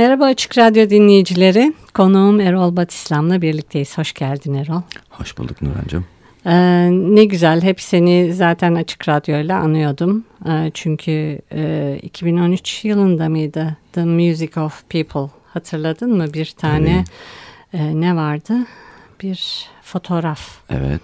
Merhaba Açık Radyo dinleyicileri. Konuğum Erol Batislam'la birlikteyiz. Hoş geldin Erol. Hoş bulduk Nurhan'cığım. Ee, ne güzel. Hep seni zaten Açık Radyo'yla anıyordum. Ee, çünkü e, 2013 yılında mıydı The Music of People hatırladın mı? Bir tane e, ne vardı? Bir fotoğraf. Evet.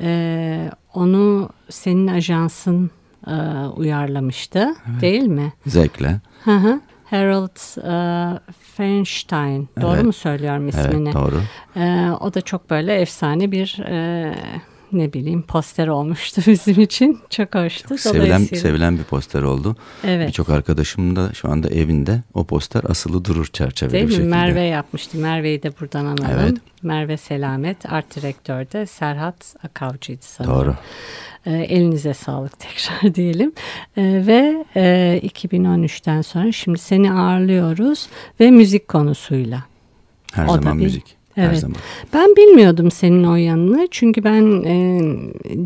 Ee, onu senin ajansın e, uyarlamıştı evet. değil mi? Zevkle. Hı hı. Harold uh, Feinstein. Evet. Doğru mu söylüyorum ismini? Evet doğru. Ee, o da çok böyle efsane bir e, ne bileyim poster olmuştu bizim için. Çok hoştu. Çok sevilen, sevilen bir poster oldu. Evet. Birçok arkadaşım da şu anda evinde o poster asılı durur çerçeveli Değil bir mi? şekilde. Merve yapmıştı. Merve'yi de buradan analım. Evet. Merve Selamet, art direktörde Serhat Akavcı'ydı sanırım. Doğru. E, elinize sağlık tekrar diyelim. E, ve e, 2013'ten sonra şimdi seni ağırlıyoruz ve müzik konusuyla. Her O zaman müzik. Evet. Her zaman. Ben bilmiyordum senin o yanını çünkü ben e,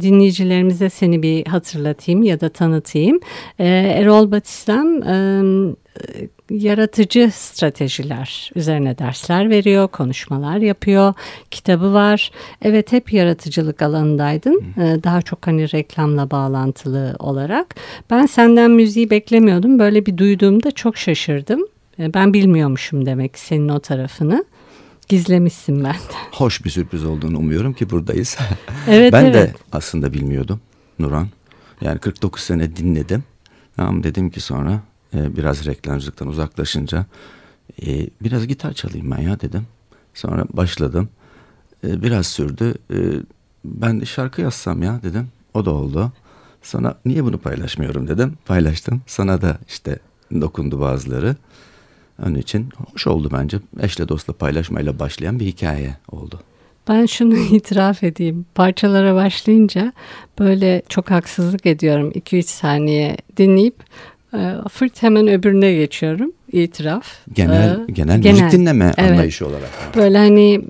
dinleyicilerimize seni bir hatırlatayım ya da tanıtayım. E, Erol Batislam e, yaratıcı stratejiler üzerine dersler veriyor, konuşmalar yapıyor, kitabı var. Evet hep yaratıcılık alanındaydın. E, daha çok hani reklamla bağlantılı olarak. Ben senden müziği beklemiyordum. Böyle bir duyduğumda çok şaşırdım. E, ben bilmiyormuşum demek senin o tarafını. Gizlemişsin benden. Hoş bir sürpriz olduğunu umuyorum ki buradayız. Evet ben evet. de aslında bilmiyordum Nurhan. Yani 49 sene dinledim. Ama dedim ki sonra e, biraz reklamcılıktan uzaklaşınca e, biraz gitar çalayım ben ya dedim. Sonra başladım. E, biraz sürdü. E, ben de şarkı yazsam ya dedim. O da oldu. Sonra niye bunu paylaşmıyorum dedim. Paylaştım. Sana da işte dokundu bazıları. Onun için hoş oldu bence. Eşle dostla paylaşmayla başlayan bir hikaye oldu. Ben şunu itiraf edeyim. Parçalara başlayınca böyle çok haksızlık ediyorum. 2-3 saniye dinleyip e, fırt hemen öbürüne geçiyorum. İtiraf. Genel Ee, genel, genel. müzik dinleme Evet. anlayışı olarak. Böyle hani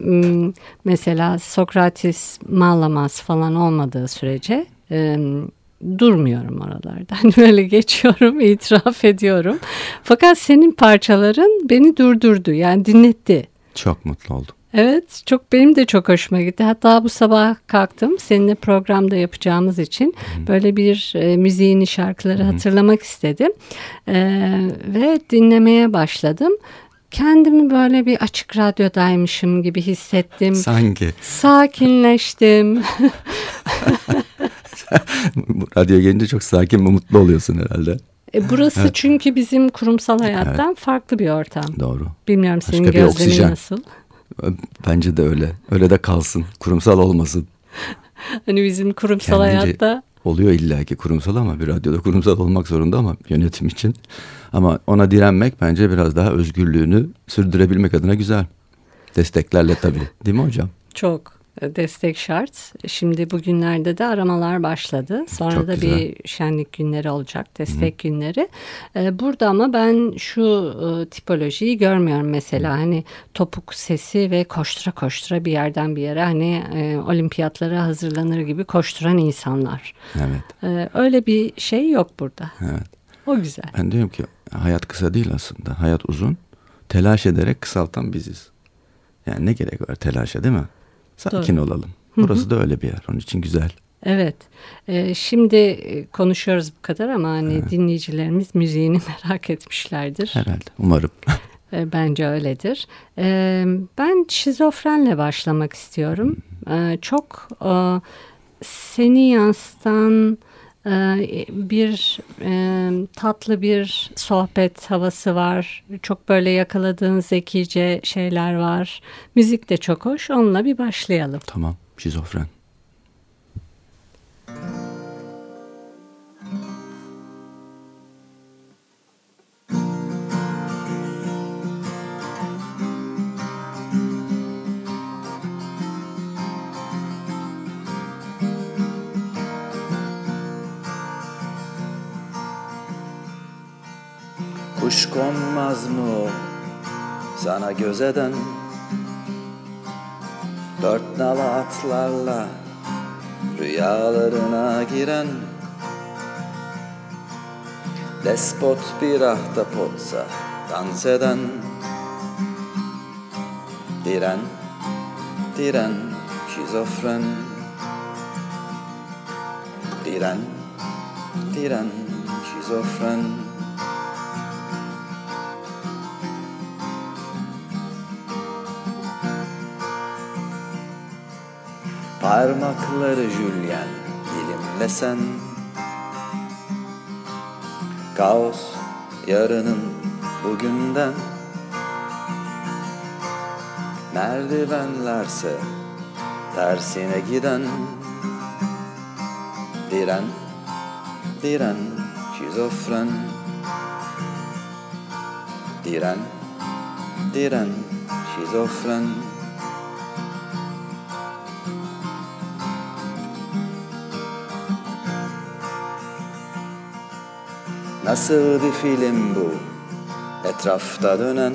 mesela Sokrates Malamas falan olmadığı sürece e, durmuyorum oralarda. Hani böyle geçiyorum, itiraf ediyorum. Fakat senin parçaların beni durdurdu. Yani dinletti. Çok mutlu oldum. Evet, çok benim de çok hoşuma gitti. Hatta bu sabah kalktım seninle programda yapacağımız için böyle bir e, müziğini, şarkıları hatırlamak istedim E, ve dinlemeye başladım. Kendimi böyle bir açık radyodaymışım gibi hissettim. Sanki Sakinleştim. radyo gelince çok sakin ve mutlu oluyorsun herhalde. E, burası çünkü bizim kurumsal hayattan farklı bir ortam. Doğru. Bilmiyorum senin Başka gözlemin oksijen. nasıl? Bence de öyle. Öyle de kalsın. Kurumsal olmasın. Hani bizim kurumsal Kendince- hayatta Oluyor illaki kurumsal ama bir radyoda kurumsal olmak zorunda ama yönetim için. Ama ona direnmek bence biraz daha özgürlüğünü sürdürebilmek adına güzel. Desteklerle tabii. Değil mi hocam? Çok destek şart. Şimdi bugünlerde de aramalar başladı. Sonra Çok da güzel. bir şenlik günleri olacak, destek günleri. E, Burada ama ben şu e, tipolojiyi görmüyorum mesela hani topuk sesi ve koştura koştura bir yerden bir yere hani e, olimpiyatlara hazırlanır gibi koşturan insanlar. Evet. E, Öyle bir şey yok burada. Evet. O güzel. Ben diyorum ki hayat kısa değil aslında. Hayat uzun. Telaş ederek kısaltan biziz. Yani ne gerek var telaşa değil mi? Sakin olalım. Burası da öyle bir yer. Onun için güzel. Evet. Ee, şimdi e, konuşuyoruz bu kadar ama hani dinleyicilerimiz müziğini merak etmişlerdir. Herhalde. Umarım. E, Bence öyledir. E, Ben şizofrenle başlamak istiyorum. E, Çok e, seni yansıtan bir e, tatlı bir sohbet havası var. Çok böyle yakaladığın zekice şeyler var. Müzik de çok hoş. Onunla bir başlayalım. tamam. Şizofren. Kuş konmaz mı? Sana göz eden Dört nala atlarla rüyalarına giren Despot bir ahtapotsa dans eden Diren, diren, şizofren Diren, diren, şizofren Parmakları Julien dilimlesen Kaos yarının bugünden. Merdivenlerse tersine giden. Diren, diren, şizofren. Diren, diren, şizofren Nasıl bir film bu. Etrafta dönen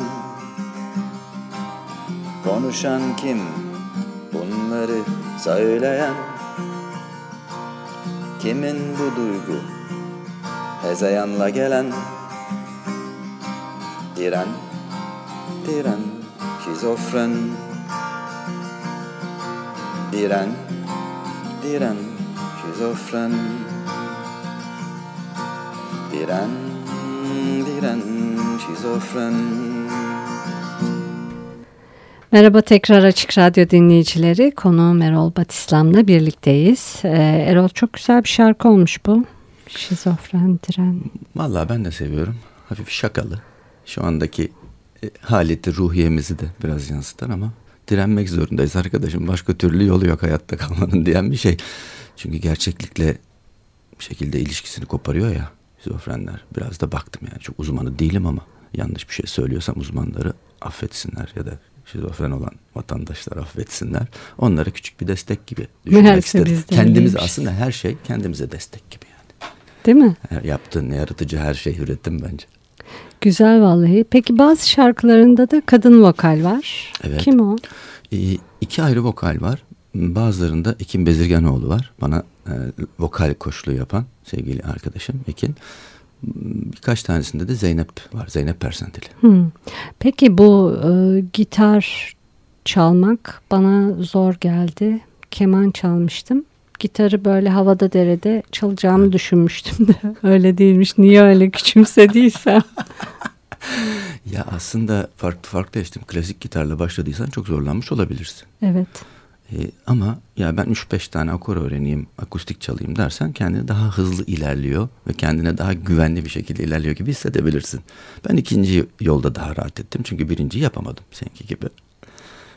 Konuşan kim? Bunları söyleyen Kimin bu duygu? Hezeyanla gelen Diren, diren, şizofren. Diren, diren, şizofren Diren, diren, şizofren Merhaba tekrar Açık Radyo dinleyicileri. Konuğum Erol Batislam'la birlikteyiz. Ee, Erol çok güzel bir şarkı olmuş bu. Şizofren, diren. Valla ben de seviyorum. Hafif şakalı. Şu andaki e, haleti ruhiyemizi de biraz yansıtan ama direnmek zorundayız arkadaşım. Başka türlü yolu yok hayatta kalmanın diyen bir şey. Çünkü gerçeklikle bir şekilde ilişkisini koparıyor ya şizofrenler. Biraz da baktım yani çok uzmanı değilim ama yanlış bir şey söylüyorsam uzmanları affetsinler ya da şizofren olan vatandaşlar affetsinler. Onlara küçük bir destek gibi düşünmek Meğerse istedim. Kendimiz aslında her şey kendimize destek gibi yani. Değil mi? Her yaptığın yaratıcı her şey üretim bence. Güzel vallahi. Peki bazı şarkılarında da kadın vokal var. Evet. Kim o? Ee, iki ayrı vokal var. Bazılarında Ekin Bezirgenoğlu var. Bana e, vokal koçluğu yapan sevgili arkadaşım Ekin. Birkaç tanesinde de Zeynep var. Zeynep Persentili. Hmm. Peki bu e, gitar çalmak bana zor geldi. Keman çalmıştım. Gitarı böyle havada derede çalacağımı düşünmüştüm de öyle değilmiş. Niye öyle küçümsediysem. Ya aslında farklı farklı yaşadım. Klasik gitarla başladıysan çok zorlanmış olabilirsin. evet. Ee, ama ya ben 3-5 tane akor öğreneyim, akustik çalayım dersen kendini daha hızlı ilerliyor ve kendine daha güvenli bir şekilde ilerliyor gibi hissedebilirsin. Ben ikinci yolda daha rahat ettim çünkü birinciyi yapamadım seninki gibi.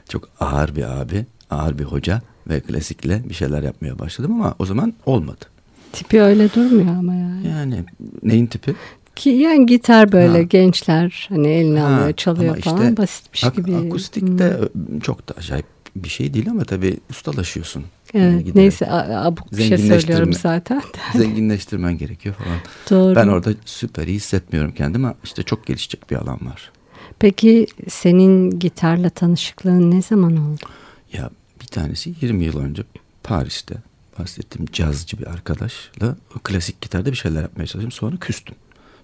Çok ağır bir abi, ağır bir hoca ve klasikle bir şeyler yapmaya başladım ama o zaman olmadı. Tipi öyle durmuyor ama yani. Yani neyin tipi? Ki yani gitar böyle Ha. gençler hani eline Ha, alıyor çalıyor ama falan işte basitmiş ak- gibi. Akustik Hmm. de çok da acayip bir şey değil ama tabii ustalaşıyorsun. Evet Yani giderek neyse abuk bir şey söylüyorum zaten. Zenginleştirmen gerekiyor falan. Doğru. Ben orada süper iyi hissetmiyorum kendimi işte çok gelişecek bir alan var. Peki senin gitarla tanışıklığın ne zaman oldu? Ya bir tanesi 20 yıl önce Paris'te bahsettiğim cazcı bir arkadaşla klasik gitarda bir şeyler yapmaya çalıştım. Sonra küstüm.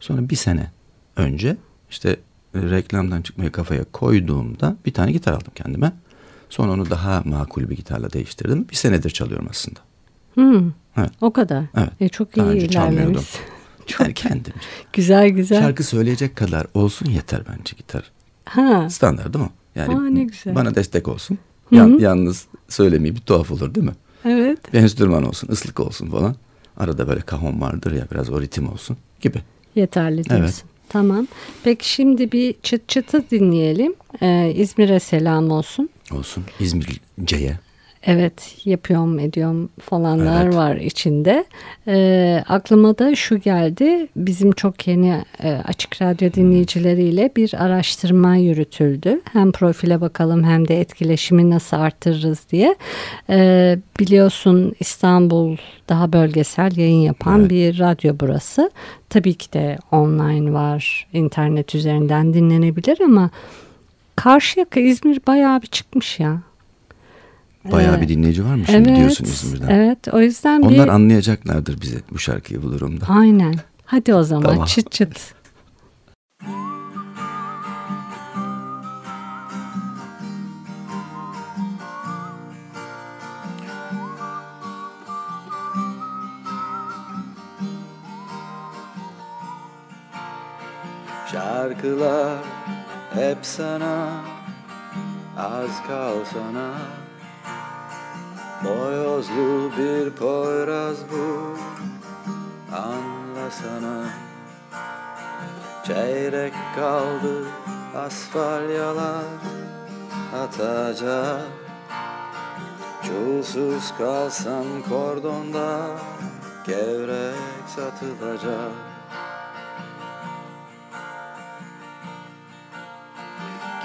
Sonra bir sene önce işte reklamdan çıkmayı kafaya koyduğumda bir tane gitar aldım kendime. Sonra onu daha makul bir gitarla değiştirdim. Bir senedir çalıyorum aslında. Hmm, Evet. O kadar. Evet. E, çok Daha iyi ilerlemiş. Yani kendim. Güzel güzel. Şarkı söyleyecek kadar olsun yeter bence gitar. Ha. Standart değil mi? Yani Aa, ne güzel. bana destek olsun. Hı Yan- hı. yalnız söylemeyi bir tuhaf olur değil mi? Evet. Bir enstrüman olsun, ıslık olsun falan. Arada böyle kahon vardır ya biraz o ritim olsun gibi. Yeterli diyorsun. Evet. Tamam. Peki şimdi bir çıt çıtı dinleyelim. Ee, İzmir'e selam olsun. Olsun. İzmirce'ye. Evet yapıyorum ediyorum falanlar Evet. var içinde. Ee, aklıma da şu geldi. Bizim çok yeni e, açık radyo dinleyicileriyle bir araştırma yürütüldü. Hem profile bakalım hem de etkileşimi nasıl arttırırız diye. Ee, biliyorsun İstanbul daha bölgesel yayın yapan Evet. bir radyo burası. Tabii ki de online var, internet üzerinden dinlenebilir ama Karşıyaka İzmir bayağı bir çıkmış ya. Bayağı bir dinleyici var mı şimdi evet, diyorsun İzmir'den? Evet o yüzden Onlar bir... anlayacaklardır bize bu şarkıyı bu durumda. Aynen. Hadi o zaman Tamam. çıt çıt. Şarkılar hep sana Az kal sana. Boyozlu bir poyraz bu Anlasana. Çeyrek kaldı asfalyalar atacak. Çulsuz kalsam kordonda Gevrek satılacak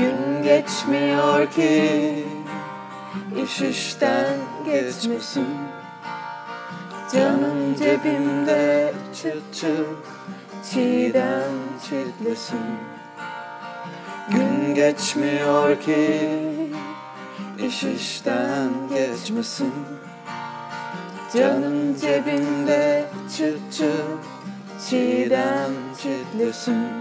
Gün geçmiyor ki. İş işten geçmesin. Canım cebimde çıt çıt çiğdem çitlesin. Gün geçmiyor ki. İş işten geçmesin. Canım cebimde çıt çıt çiğdem çitlesin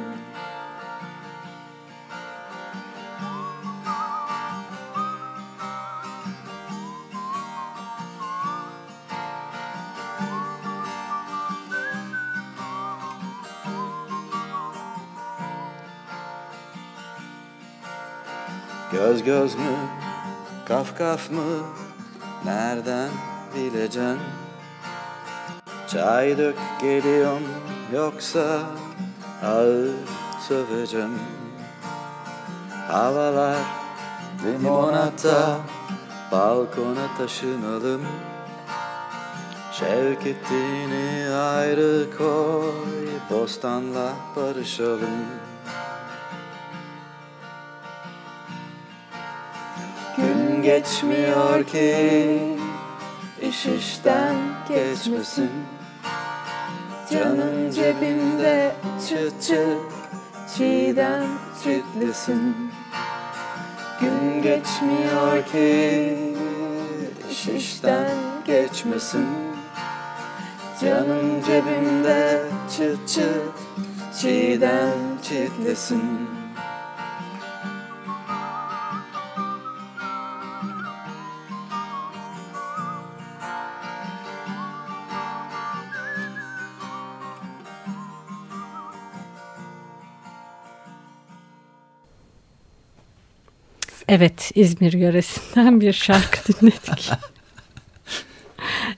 Göz göz mü, kaf kaf mı, nereden bileceksin? Çay dök geliyorum yoksa ağır söveceğim. Havalar limonata, balkona taşınalım. Şevketini ayrı koy, bostanla barışalım. Gün geçmiyor ki. İş işten geçmesin. Canım cebimde çıt çıt çiğdem çitlesin Gün geçmiyor ki. İş işten geçmesin. Canım cebimde çıt çıt çiğdem çitlesin Evet İzmir yöresinden bir şarkı dinledik.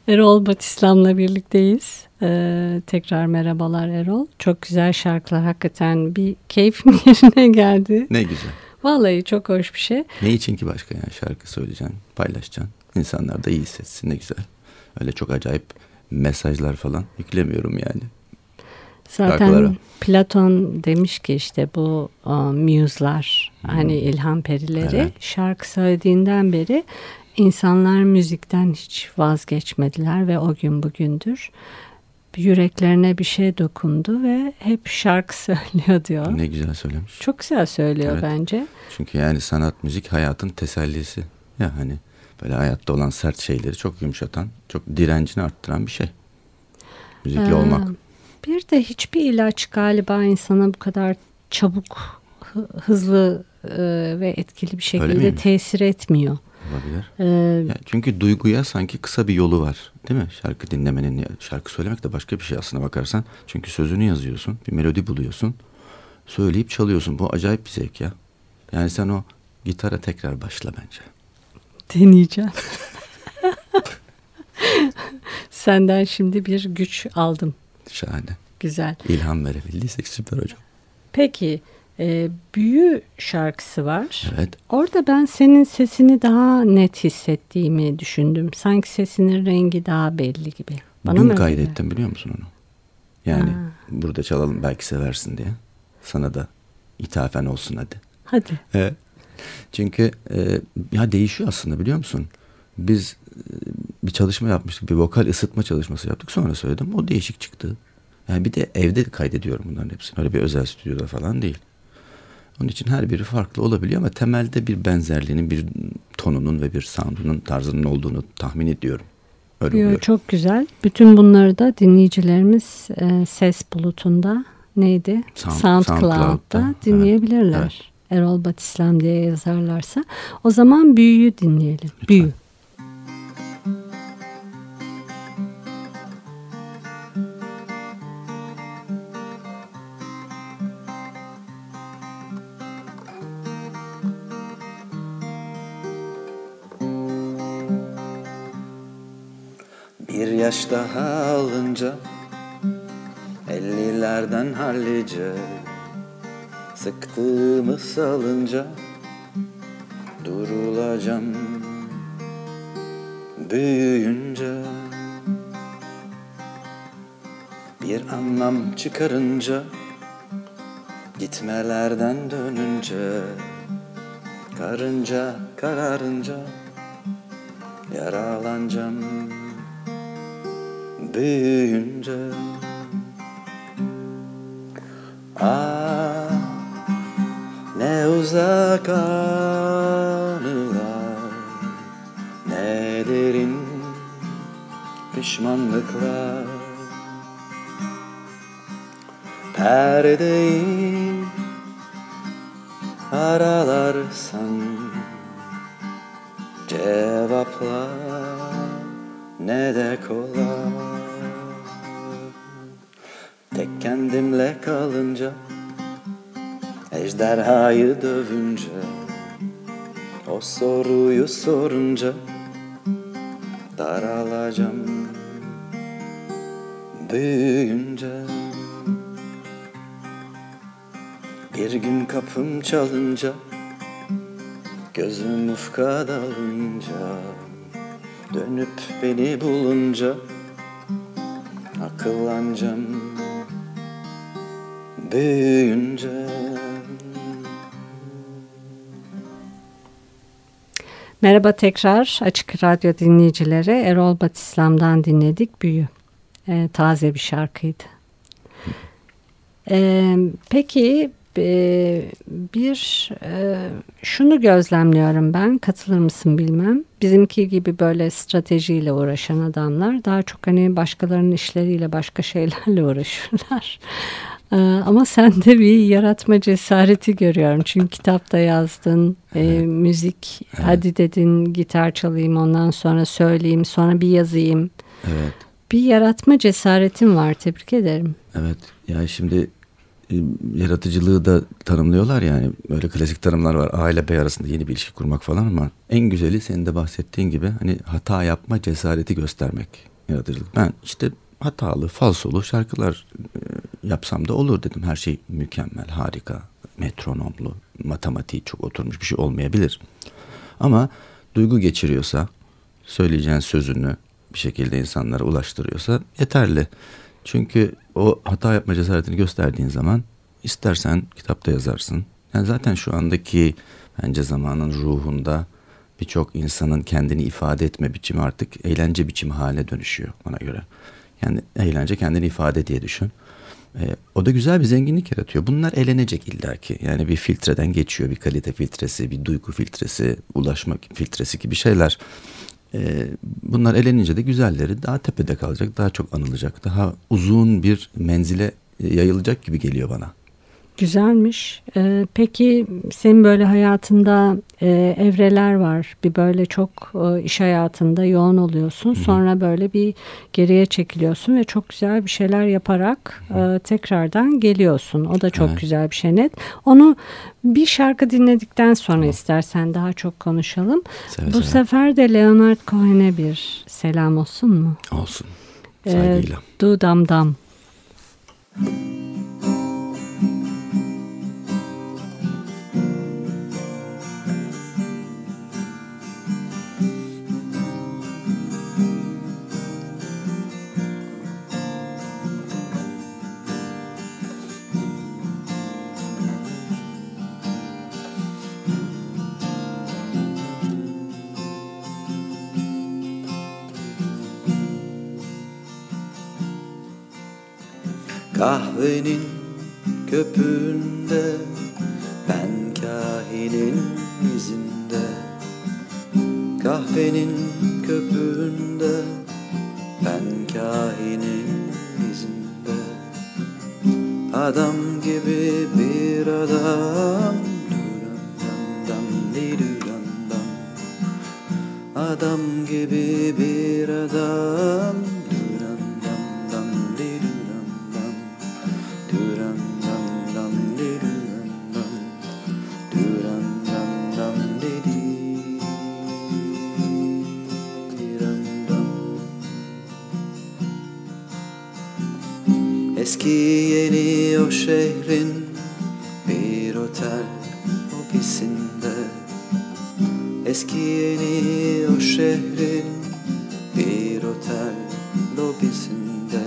Erol Batislam'la birlikteyiz. Ee, tekrar merhabalar Erol. Çok güzel şarkılar hakikaten bir keyfim yerine geldi. Ne güzel. Vallahi çok hoş bir şey. Ne için ki başka yani şarkı söyleyeceksin, paylaşacaksın. İnsanlar da iyi hissetsin ne güzel. Öyle çok acayip mesajlar falan yüklemiyorum yani. Zaten Şarkılara. Platon demiş ki işte bu uh, muse'lar hani ilham perileri Evet. şarkı söylediğinden beri insanlar müzikten hiç vazgeçmediler ve o gün bugündür yüreklerine bir şey dokundu ve hep şarkı söylüyor diyor. Ne güzel söylemiş. Çok güzel söylüyor Evet. bence. Çünkü yani sanat, müzik hayatın tesellisi. Ya hani böyle hayatta olan sert şeyleri çok yumuşatan, çok direncini arttıran bir şey. Müzikli Ee, olmak. Bir de hiçbir ilaç galiba insana bu kadar çabuk, hı- hızlı e, ve etkili bir şekilde tesir etmiyor. Olabilir. Ee, Ya çünkü duyguya sanki kısa bir yolu var. Değil mi? Şarkı dinlemenin, şarkı söylemek de başka bir şey aslına bakarsan. Çünkü sözünü yazıyorsun, bir melodi buluyorsun. Söyleyip çalıyorsun. Bu acayip bir zevk ya. Yani sen o gitara tekrar başla bence. deneyeceğim. Senden şimdi bir güç aldım. Şahane. Güzel. İlham verebildiysek süper hocam. Peki e, Büyü şarkısı var. Evet. Orada ben senin sesini daha net hissettiğimi düşündüm. Sanki sesinin rengi daha belli gibi. Bana öyle kaydettim biliyor musun onu? Yani Ha. burada çalalım belki seversin diye. Sana da ithafen olsun hadi. Hadi. Evet. Çünkü e, ya değişiyor aslında biliyor musun? Biz e, bir çalışma yapmıştık. Bir vokal ısıtma çalışması yaptık. Sonra söyledim. O değişik çıktı. Yani bir de evde kaydediyorum bunların hepsini. Öyle bir özel stüdyoda falan değil. Onun için her biri farklı olabiliyor ama temelde bir benzerliğinin, bir tonunun ve bir sound'unun tarzının olduğunu tahmin ediyorum. Öyle Yo, çok güzel. Bütün bunları da dinleyicilerimiz e, ses bulutunda neydi? Sound- SoundCloud'da SoundCloud'da, dinleyebilirler. evet, Erol Batislam diye yazarlarsa. O zaman büyüyü dinleyelim. Büyü. Yaş daha alınca Ellilerden hallice Sıktığımı salınca Durulacağım. Büyüyünce Bir anlam çıkarınca Gitmelerden dönünce Karınca kararınca Yaralanacağım büyüyünce Ah ne uzak anılar Ne derin pişmanlıklar. Perdeyi aralarsan Cevaplar ne de kolay kendimle kalınca Ejderhayı dövünce O soruyu sorunca Daralacağım Büyüyünce. Bir gün kapım çalınca Gözüm ufka dalınca Dönüp beni bulunca Akıllanacağım Büyüyünce Merhaba tekrar Açık Radyo dinleyicileri. Erol Batislam'dan dinledik Büyü. Ee, taze bir şarkıydı. Ee, peki e, bir e, şunu gözlemliyorum ben katılır mısın bilmem. Bizimki gibi böyle stratejiyle uğraşan adamlar daha çok hani başkalarının işleriyle başka şeylerle uğraşırlar. Ee, Ama sende bir yaratma cesareti görüyorum. Çünkü kitapta yazdın, e, müzik hadi dedin gitar çalayım ondan sonra söyleyeyim sonra bir yazayım. Evet. Bir yaratma cesaretin var tebrik ederim. Evet. Yani şimdi e, yaratıcılığı da tanımlıyorlar yani. Böyle klasik tanımlar var. A ile B arasında yeni bir ilişki kurmak falan ama en güzeli senin de bahsettiğin gibi hani hata yapma cesareti göstermek yaratıcılık. Ben işte hatalı, falsolu şarkılar e, yapsam da olur dedim. Her şey mükemmel, harika, metronomlu, matematiği çok oturmuş bir şey olmayabilir. Ama duygu geçiriyorsa, söyleyeceğin sözünü bir şekilde insanlara ulaştırıyorsa yeterli. Çünkü o hata yapma cesaretini gösterdiğin zaman istersen kitapta yazarsın. Yani zaten şu andaki bence zamanın ruhunda birçok insanın kendini ifade etme biçimi artık eğlence biçimi haline dönüşüyor bana göre. Yani eğlence kendini ifade diye düşün. E, o da güzel bir zenginlik yaratıyor. Bunlar elenecek illaki. Yani bir filtreden geçiyor. Bir kalite filtresi, bir duygu filtresi, ulaşma filtresi gibi şeyler. E, bunlar elenince de güzelleri daha tepede kalacak, daha çok anılacak, daha uzun bir menzile yayılacak gibi geliyor bana. Güzelmiş. Ee, peki senin böyle hayatında e, evreler var. Bir böyle çok e, iş hayatında yoğun oluyorsun. Sonra böyle bir geriye çekiliyorsun ve çok güzel bir şeyler yaparak e, tekrardan geliyorsun. O da çok Evet. güzel bir şey net. Onu bir şarkı dinledikten sonra istersen daha çok konuşalım. Seve Bu seve. sefer de Leonard Cohen'e bir selam olsun mu? Olsun. Ee, Saygıyla. Du Dam Dam. Kahvenin köpüğünde Ben kahinin izinde Kahvenin köpüğünde Ben kahinin izinde Adam gibi bir adam Adam gibi bir adam şehrin bir otel lobisinde Eski yeni o şehrin bir otel lobisinde.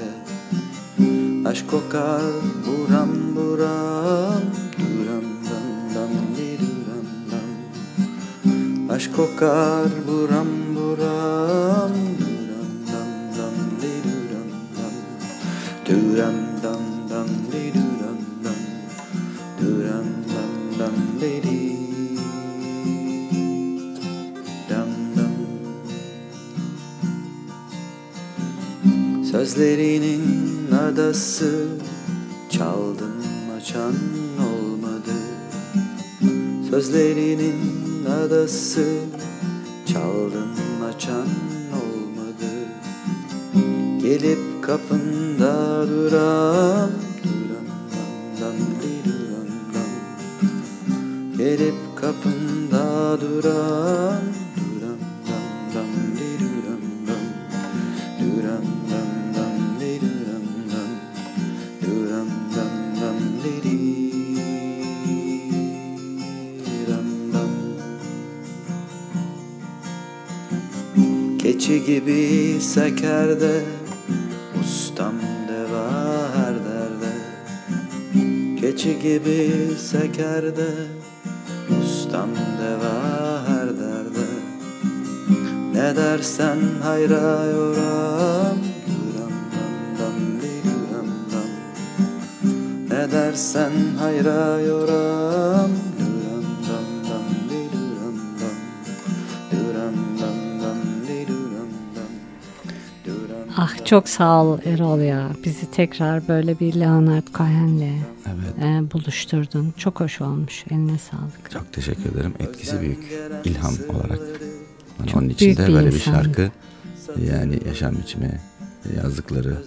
Aşk kokar buram buram Duram dam dam dam. Aşk kokar buram adası Çaldım açan olmadı. Sözlerinin adası gibi sekerde Ustam deva her derde. Keçi gibi sekerde Ustam deva her derde. Ne dersen hayra yoram Duram dam dam diruram dam. Ne dersen hayra yoram çok sağ ol Erol ya. Bizi tekrar böyle bir Leonard Cohen'le Evet. e, buluşturdun. Çok hoş olmuş. Eline sağlık. Çok teşekkür ederim. Etkisi büyük. İlham olarak. Hani Çok onun içinde bir böyle bir insan. şarkı yani yaşam biçimi yazdıkları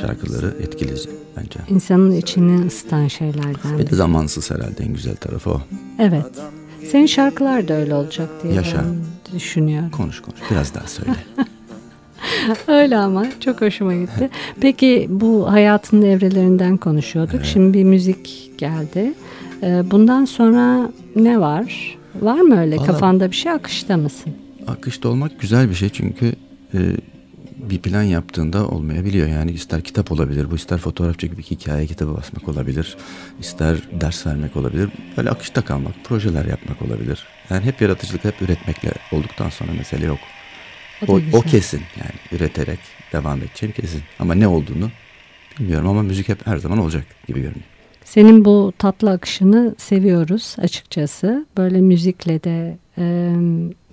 şarkıları etkileyici bence. İnsanın içini ısıtan şeylerden. Ve de zamansız herhalde en güzel tarafı o. Evet. Senin şarkılar da öyle olacak diye Yaşa. ben düşünüyorum. Konuş konuş. Biraz daha söyle. Öyle ama çok hoşuma gitti. Peki bu hayatın evrelerinden konuşuyorduk. Şimdi bir müzik geldi. Ee, Bundan sonra ne var? Var mı öyle Vallahi- kafanda bir şey akışta mısın? Akışta olmak güzel bir şey çünkü e, bir plan yaptığında olmayabiliyor. Yani ister kitap olabilir, bu ister fotoğraf çekip bir hikaye kitabı basmak olabilir, ister ders vermek olabilir. Böyle akışta kalmak, projeler yapmak olabilir. Yani hep yaratıcılık, hep üretmekle olduktan sonra mesele yok. O O, kesin yani üreterek devam edeceğim kesin. Ama ne olduğunu bilmiyorum ama müzik hep her zaman olacak gibi görünüyor. Senin bu tatlı akışını seviyoruz açıkçası. Böyle müzikle de e,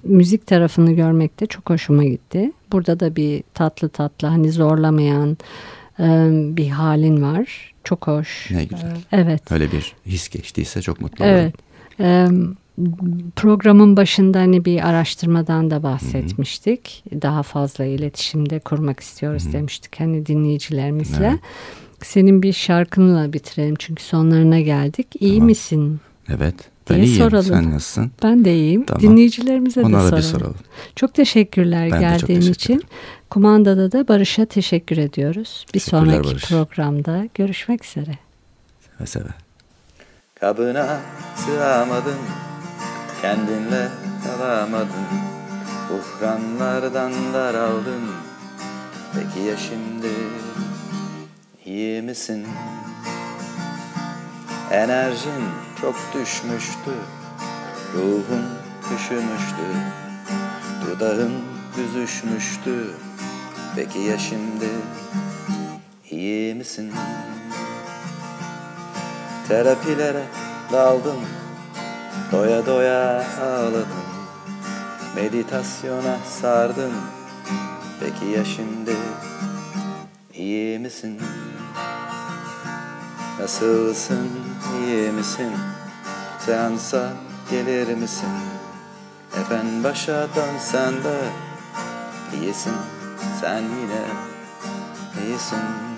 müzik tarafını görmek de çok hoşuma gitti. Burada da bir tatlı tatlı hani zorlamayan e, bir halin var. Çok hoş. Ne güzel. Evet. Öyle bir his geçtiyse çok mutlu olurum. Evet. Programın başında hani bir araştırmadan da bahsetmiştik. Daha fazla iletişimde kurmak istiyoruz demiştik hani dinleyicilerimizle. Evet. Senin bir şarkınla bitirelim çünkü sonlarına geldik. İyi Tamam. misin? Evet. Ben Diye iyiyim. soralım. Sen nasılsın? Ben de iyiyim. Tamam. Dinleyicilerimize de Onlara da soralım. bir soralım. Çok teşekkürler Ben de çok geldiğin teşekkür için. ederim. Kumandada da Barış'a teşekkür ediyoruz. Bir sonraki Barış. programda görüşmek üzere. Seve seve. Kabına sığamadın Kendinle kalamadın Buhranlardan daraldın Peki ya şimdi? İyi misin? Enerjin çok düşmüştü. Ruhun üşümüştü. Dudağın büzüşmüştü. Peki ya şimdi? İyi misin? Terapilere daldım Doya doya ağladım Meditasyona sardım Peki ya şimdi iyi misin? Nasılsın iyi misin? Seansa gelir misin? Hep en başa dönsen de iyisin sen yine iyisin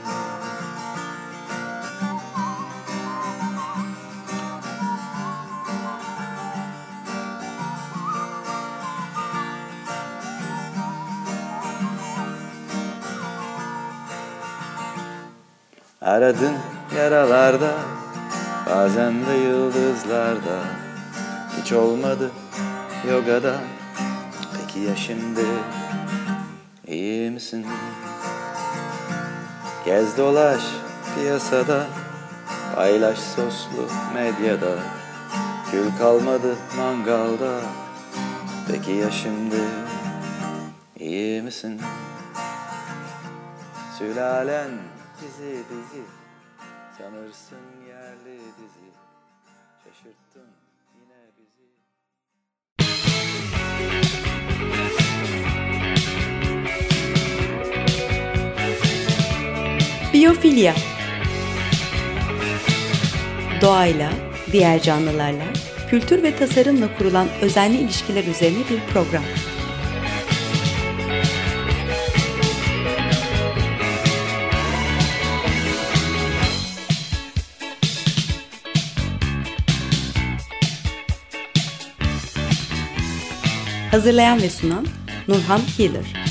Aradın yaralarda Bazen de yıldızlarda Hiç olmadı yogada Peki ya şimdi iyi misin? Gez dolaş piyasada Paylaş soslu medyada Kül kalmadı mangalda Peki ya şimdi iyi misin? Sülalen dizi dizi. Sanırsın yerli dizi. Şaşırttın yine bizi. Biyofilya. Doğayla, diğer canlılarla, kültür ve tasarımla kurulan özenli ilişkiler üzerine bir program. Hazırlayan ve sunan Nurhan Healer.